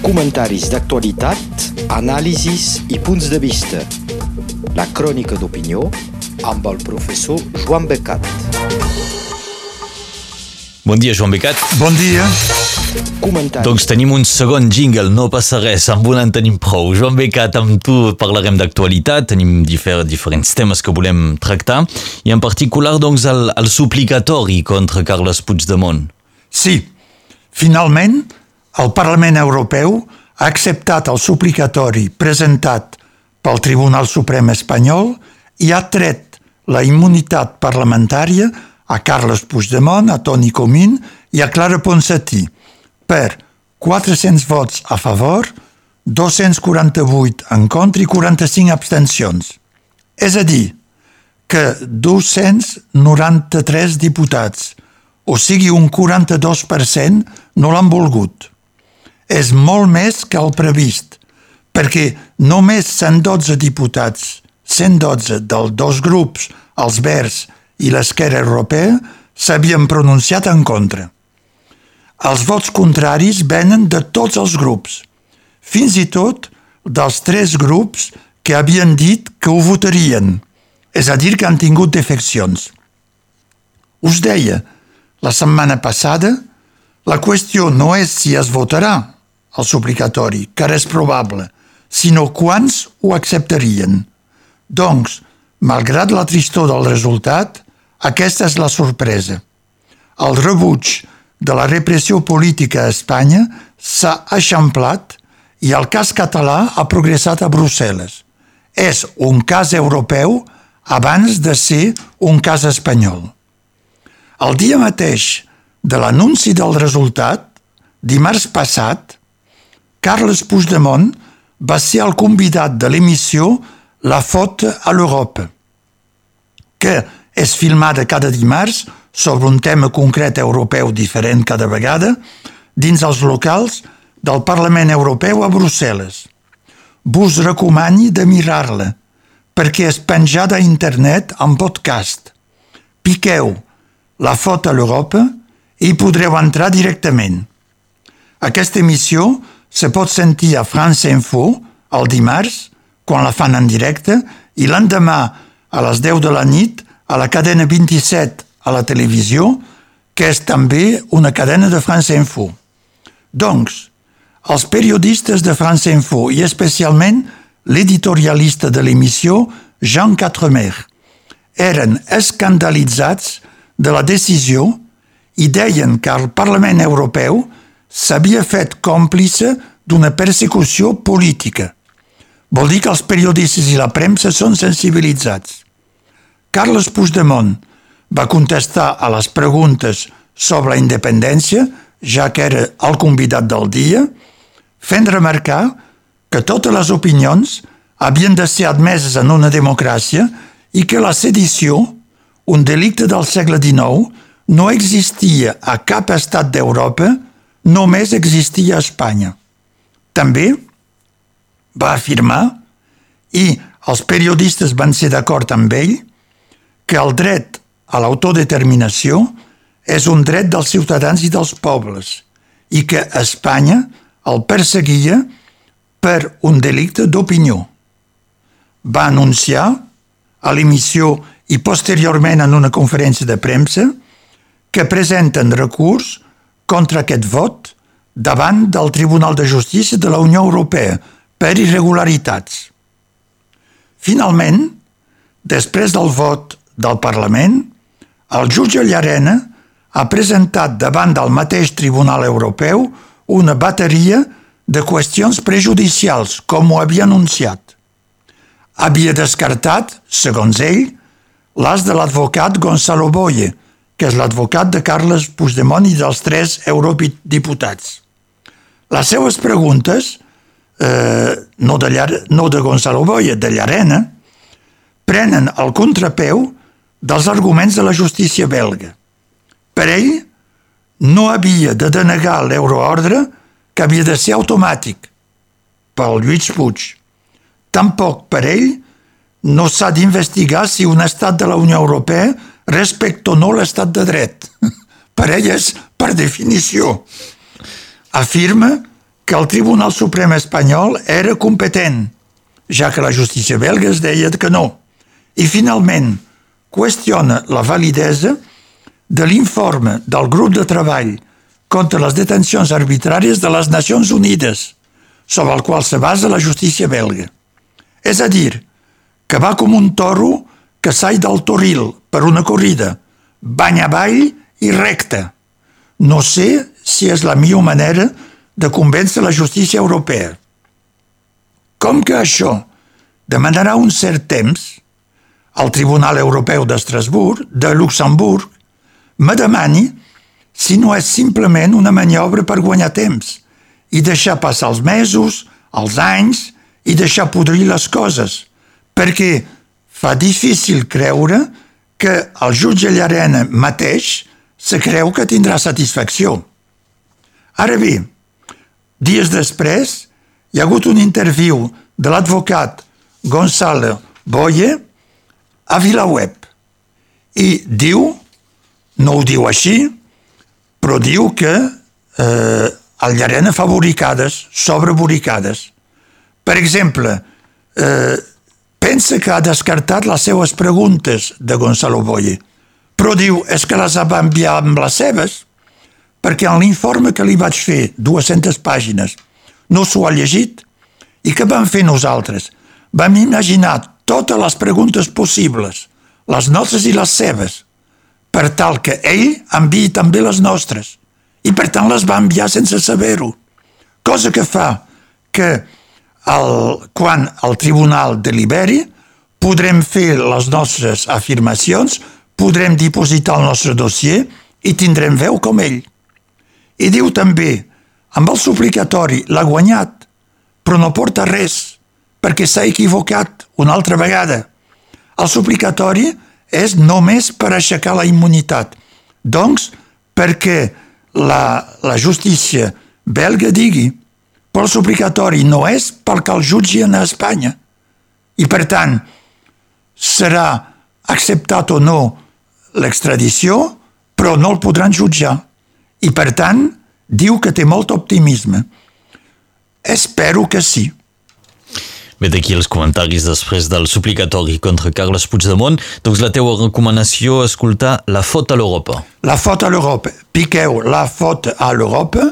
Comentaris d'actualitat, anàlisis i punts de vista. La crònica d'opinió amb el professor Joan Becat. Bon dia, Joan Becat. Bon dia. Comentaris. Doncs tenim un segon jingle, no passa res, amb un en tenim prou. Joan Becat, amb tu parlarem d'actualitat, tenim difer diferents temes que volem tractar, i en particular doncs, el, el suplicatori contra Carles Puigdemont. Sí, finalment, el Parlament Europeu ha acceptat el suplicatori presentat pel Tribunal Suprem espanyol i ha tret la immunitat parlamentària a Carles Puigdemont, a Toni Comín i a Clara Ponsatí per 400 vots a favor, 248 en contra i 45 abstencions. És a dir, que 293 diputats, o sigui un 42%, no l'han volgut. És molt més que el previst, perquè només 112 diputats, 112 dels dos grups, els Verds i l'Esquerra Europea, s'havien pronunciat en contra. Els vots contraris venen de tots els grups, fins i tot dels tres grups que havien dit que ho votarien, és a dir, que han tingut defeccions. Us deia, la setmana passada, la qüestió no és si es votarà el suplicatori, ara és probable, sinó quants ho acceptarien. Doncs, malgrat la tristor del resultat, aquesta és la sorpresa. El rebuig de la repressió política a Espanya s'ha eixamplat i el cas català ha progressat a Brussel·les. És un cas europeu abans de ser un cas espanyol. El dia mateix de l'anunci del resultat, dimarts passat, Carles Puigdemont va ser el convidat de l'emissió La Faute a l'Europe, que és filmada cada dimarts sobre un tema concret europeu diferent cada vegada dins els locals del Parlament Europeu a Brussel·les. Vos recomani de mirar-la, perquè és penjada a internet en podcast. Piqueu la foto a l'Europa i podreu entrar directament. Aquesta emissió se pot sentir a France Info el dimarts, quan la fan en directe, i l'endemà a les 10 de la nit a la cadena 27 a la televisió, que és també una cadena de France Info. Doncs, els periodistes de France Info i especialment l'editorialista de l'emissió, Jean Quatremer, eren escandalitzats de la decisió i deien que el Parlament Europeu s'havia fet còmplice d'una persecució política. Vol dir que els periodistes i la premsa són sensibilitzats. Carles Puigdemont va contestar a les preguntes sobre la independència, ja que era el convidat del dia, fent remarcar que totes les opinions havien de ser admeses en una democràcia i que la sedició, un delicte del segle XIX, no existia a cap estat d'Europa, només existia a Espanya. També va afirmar, i els periodistes van ser d'acord amb ell, que el dret a l'autodeterminació és un dret dels ciutadans i dels pobles i que Espanya el perseguia per un delicte d'opinió. Va anunciar a l'emissió i posteriorment en una conferència de premsa que presenten recurs contra aquest vot davant del Tribunal de Justícia de la Unió Europea per irregularitats. Finalment, després del vot del Parlament, el jutge Llarena ha presentat davant del mateix Tribunal Europeu una bateria de qüestions prejudicials, com ho havia anunciat. Havia descartat, segons ell, l'as de l'advocat Gonzalo Boye, que és l'advocat de Carles Puigdemont i dels tres eurodiputats. Les seues preguntes, eh, no, de Llar no de Gonzalo Boye, de Llarena, prenen el contrapeu dels arguments de la justícia belga. Per ell, no havia de denegar l'euroordre que havia de ser automàtic pel Lluís Puig. Tampoc per ell no s'ha d'investigar si un estat de la Unió Europea respecta o no l'estat de dret. Per ell és per definició. Afirma que el Tribunal Suprem espanyol era competent, ja que la justícia belga es deia que no. I finalment qüestiona la validesa de l'informe del grup de treball contra les detencions arbitràries de les Nacions Unides, sobre el qual se basa la justícia belga. És a dir, que va com un toro que sai del toril per una corrida, bany avall i recte. No sé si és la millor manera de convèncer la justícia europea. Com que això demanarà un cert temps, el Tribunal Europeu d'Estrasburg, de Luxemburg, me demani si no és simplement una maniobra per guanyar temps i deixar passar els mesos, els anys i deixar podrir les coses, perquè fa difícil creure que el jutge Llarena mateix se creu que tindrà satisfacció. Ara bé, dies després, hi ha hagut un interviu de l'advocat Gonzalo Boye a Vilaweb i diu, no ho diu així, però diu que eh, el Llarena fa boricades, sobre boricades. Per exemple, eh, pensa que ha descartat les seues preguntes de Gonzalo Boye, però diu, és que les va enviar amb les seves, perquè en l'informe que li vaig fer, 200 pàgines, no s'ho ha llegit. I què vam fer nosaltres? Vam imaginar totes les preguntes possibles, les nostres i les seves, per tal que ell enviï també les nostres. I per tant les va enviar sense saber-ho. Cosa que fa que el, quan el tribunal deliberi podrem fer les nostres afirmacions, podrem dipositar el nostre dossier i tindrem veu com ell. I diu també, amb el suplicatori l'ha guanyat, però no porta res, perquè s'ha equivocat una altra vegada. El suplicatori és només per aixecar la immunitat. Doncs, perquè la, la justícia belga digui però suplicatori no és perquè el jutgin a Espanya. I, per tant, serà acceptat o no l'extradició, però no el podran jutjar. I, per tant, diu que té molt optimisme. Espero que sí. Bé, d'aquí els comentaris després del suplicatori contra Carles Puigdemont. Doncs la teua recomanació és escoltar La fot a l'Europa. La fot a l'Europa. Piqueu La fot a l'Europa,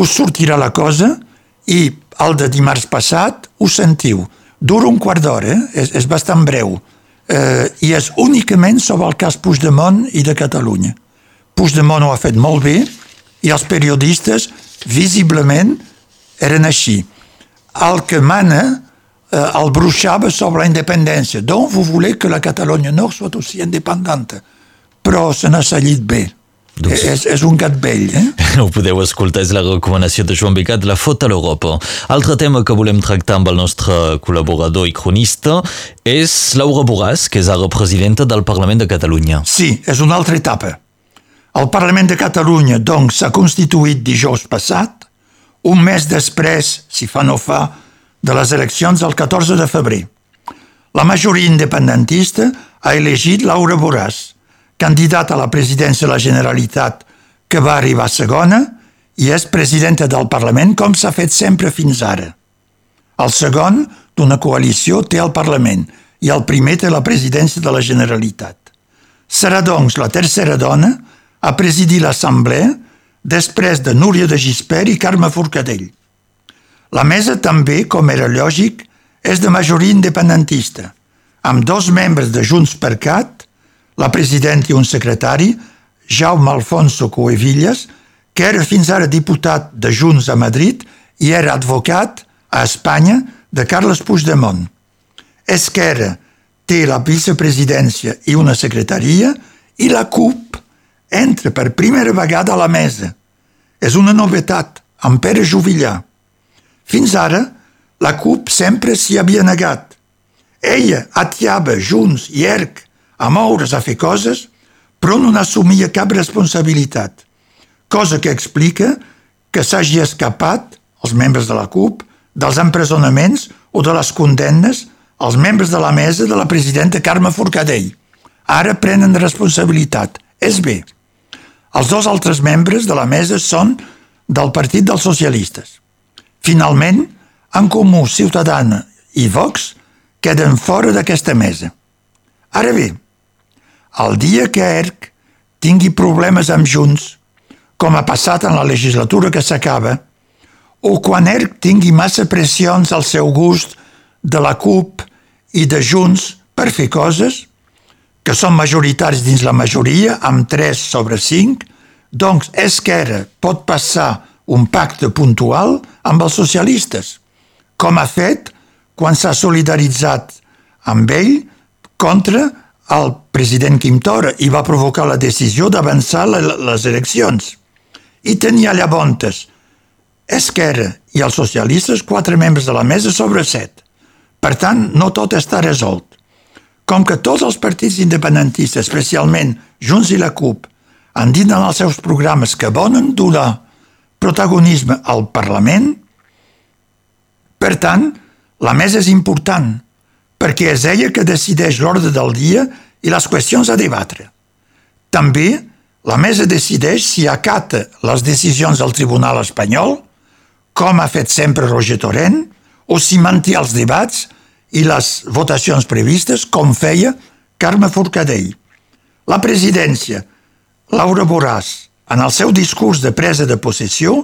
us sortirà la cosa i el de dimarts passat us sentiu. Dura un quart d'hora, eh? és, és bastant breu, eh, i és únicament sobre el cas Puigdemont i de Catalunya. Puigdemont ho ha fet molt bé i els periodistes visiblement eren així. El que mana euh, el bruixava sobre la independència. Donc, vous voulez que la Catalogne Nord soit aussi indépendante. Però se n'ha sallit bé. Doncs... És, és un gat vell, eh? Ho podeu escoltar, és la recomanació de Joan Becat, la fota a l'Europa. Altre tema que volem tractar amb el nostre col·laborador i cronista és Laura Borràs, que és ara presidenta del Parlament de Catalunya. Sí, és una altra etapa. El Parlament de Catalunya, doncs, s'ha constituït dijous passat, un mes després, si fa no fa, de les eleccions del 14 de febrer. La majoria independentista ha elegit Laura Borràs, candidat a la presidència de la Generalitat que va arribar segona i és presidenta del Parlament com s'ha fet sempre fins ara. El segon d'una coalició té el Parlament i el primer té la presidència de la Generalitat. Serà, doncs, la tercera dona a presidir l'Assemblea després de Núria de Gispert i Carme Forcadell. La mesa també, com era lògic, és de majoria independentista, amb dos membres de Junts per Cat, la presidenta i un secretari, Jaume Alfonso Coevillas, que era fins ara diputat de Junts a Madrid i era advocat a Espanya de Carles Puigdemont. Esquerra té la vicepresidència i una secretaria i la CUP entra per primera vegada a la mesa. És una novetat, amb Pere Juvillar. Fins ara, la CUP sempre s'hi havia negat. Ella atiava Junts i ERC a moure's a fer coses, però no n'assumia cap responsabilitat, cosa que explica que s'hagi escapat els membres de la CUP dels empresonaments o de les condemnes als membres de la mesa de la presidenta Carme Forcadell. Ara prenen responsabilitat. És bé. Els dos altres membres de la mesa són del Partit dels Socialistes. Finalment, en Comú, Ciutadana i Vox queden fora d'aquesta mesa. Ara bé, el dia que ERC tingui problemes amb Junts, com ha passat en la legislatura que s'acaba, o quan ERC tingui massa pressions al seu gust de la CUP i de Junts per fer coses, que són majoritaris dins la majoria, amb 3 sobre 5, doncs Esquerra pot passar un pacte puntual amb els socialistes, com ha fet quan s'ha solidaritzat amb ell contra el president Quim Torra i va provocar la decisió d'avançar les eleccions. I tenia llavors Esquerra i els socialistes quatre membres de la mesa sobre set. Per tant, no tot està resolt. Com que tots els partits independentistes, especialment Junts i la CUP, han dit en els seus programes que volen donar protagonisme al Parlament, per tant, la mesa és important, perquè és ella que decideix l'ordre del dia i les qüestions a debatre. També la mesa decideix si acata les decisions del Tribunal espanyol, com ha fet sempre Roger Torrent, o si manté els debats i les votacions previstes, com feia Carme Forcadell. La presidència, Laura Borràs, en el seu discurs de presa de possessió,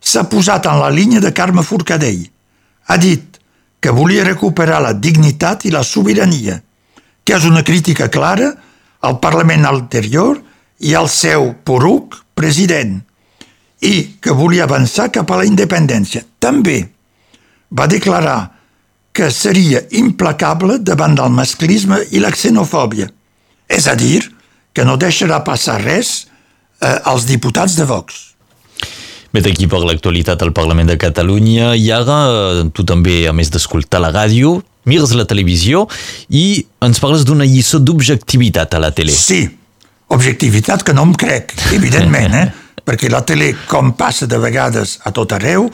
s'ha posat en la línia de Carme Forcadell. Ha dit que volia recuperar la dignitat i la sobirania, que és una crítica clara al Parlament anterior i al seu poruc president, i que volia avançar cap a la independència. També va declarar que seria implacable davant del masclisme i la xenofòbia, és a dir, que no deixarà passar res eh, als diputats de Vox. Bé, d'aquí per l'actualitat al Parlament de Catalunya i ara eh, tu també, a més d'escoltar la ràdio, mires la televisió i ens parles d'una lliçó d'objectivitat a la tele. Sí, objectivitat que no em crec, evidentment, eh? perquè la tele, com passa de vegades a tot arreu,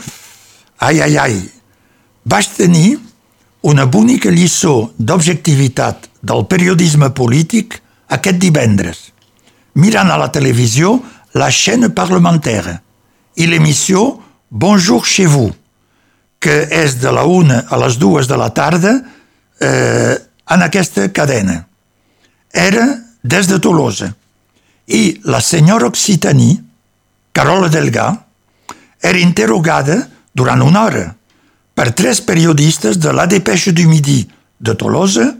ai, ai, ai, vaig tenir una bonica lliçó d'objectivitat del periodisme polític aquest divendres, mirant a la televisió la chaîne parlementaire i l'emissió Bonjour chez vous, que és de la una a les dues de la tarda eh, en aquesta cadena. Era des de Tolosa. I la senyora Occitanie, Carola Delgà, era interrogada durant una hora per tres periodistes de la Dépêche du Midi de Tolosa,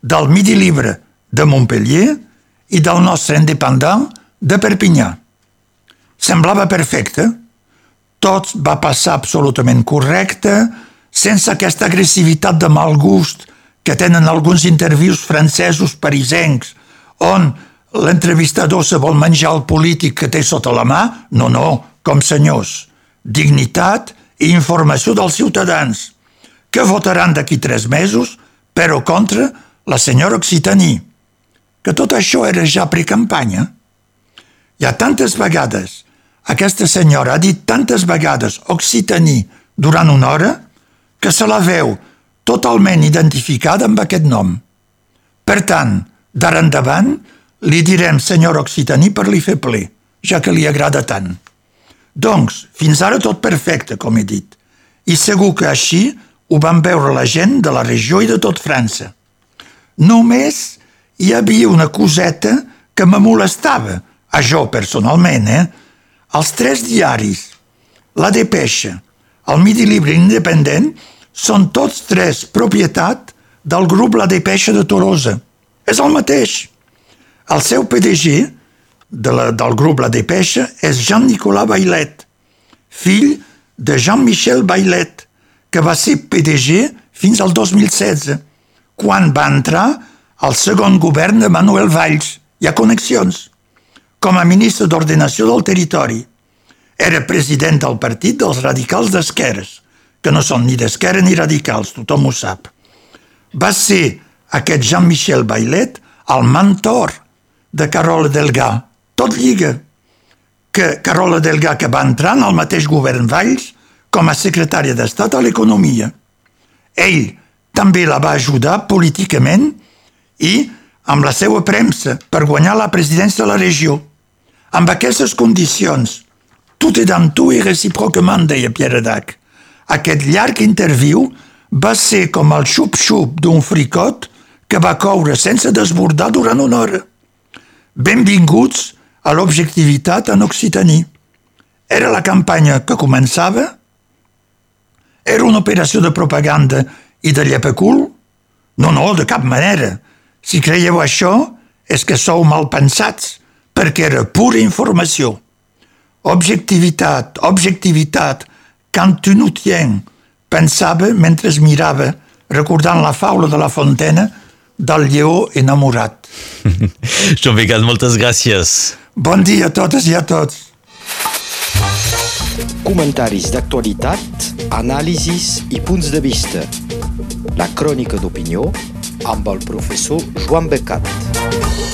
del Midi Libre de Montpellier i del nostre independent de Perpinyà. Semblava perfecte. Tot va passar absolutament correcte, sense aquesta agressivitat de mal gust que tenen alguns intervius francesos parisencs, on l'entrevistador se vol menjar el polític que té sota la mà. No, no, com senyors. Dignitat i informació dels ciutadans, que votaran d'aquí tres mesos, però contra la senyora Occitanie. Que tot això era ja precampanya. Hi ha tantes vegades aquesta senyora ha dit tantes vegades Occitaní durant una hora que se la veu totalment identificada amb aquest nom. Per tant, d'ara endavant, li direm senyor Occitaní per li fer ple, ja que li agrada tant. Doncs, fins ara tot perfecte, com he dit, i segur que així ho van veure la gent de la regió i de tot França. Només hi havia una coseta que me molestava, a jo personalment, eh? Els tres diaris, la Depeixa, el Midi Libre Independent, són tots tres propietat del grup La Depeixa de Tolosa. És el mateix. El seu PDG de la, del grup La Depeixa és Jean-Nicolas Bailet, fill de Jean-Michel Bailet, que va ser PDG fins al 2016, quan va entrar al segon govern de Manuel Valls. Hi ha connexions com a ministre d'Ordenació del Territori. Era president del partit dels radicals d'esquerres, que no són ni d'esquerra ni radicals, tothom ho sap. Va ser aquest Jean-Michel Bailet el mentor de Carola Delgà. Tot lliga. Que Carola Delgà que va entrar en el mateix govern Valls com a secretària d'Estat a l'Economia. Ell també la va ajudar políticament i amb la seva premsa per guanyar la presidència de la regió. Amb aquestes condicions, tot est dans tout i recíprocament, deia Pierre Dac. Aquest llarg interviu va ser com el xup-xup d'un fricot que va coure sense desbordar durant una hora. Benvinguts a l'objectivitat en occitaní. Era la campanya que començava? Era una operació de propaganda i de llepacul? No, no, de cap manera. Si creieu això, és que sou mal pensats, perquè era pura informació. Objectivitat, objectivitat, quand tu nous tiens, pensava mentre es mirava, recordant la faula de la Fontena del lleó enamorat. Joan Becat, moltes gràcies. Bon dia a totes i a tots. Comentaris d'actualitat, anàlisis i punts de vista. La crònica d'opinió amb el professor Joan Becat.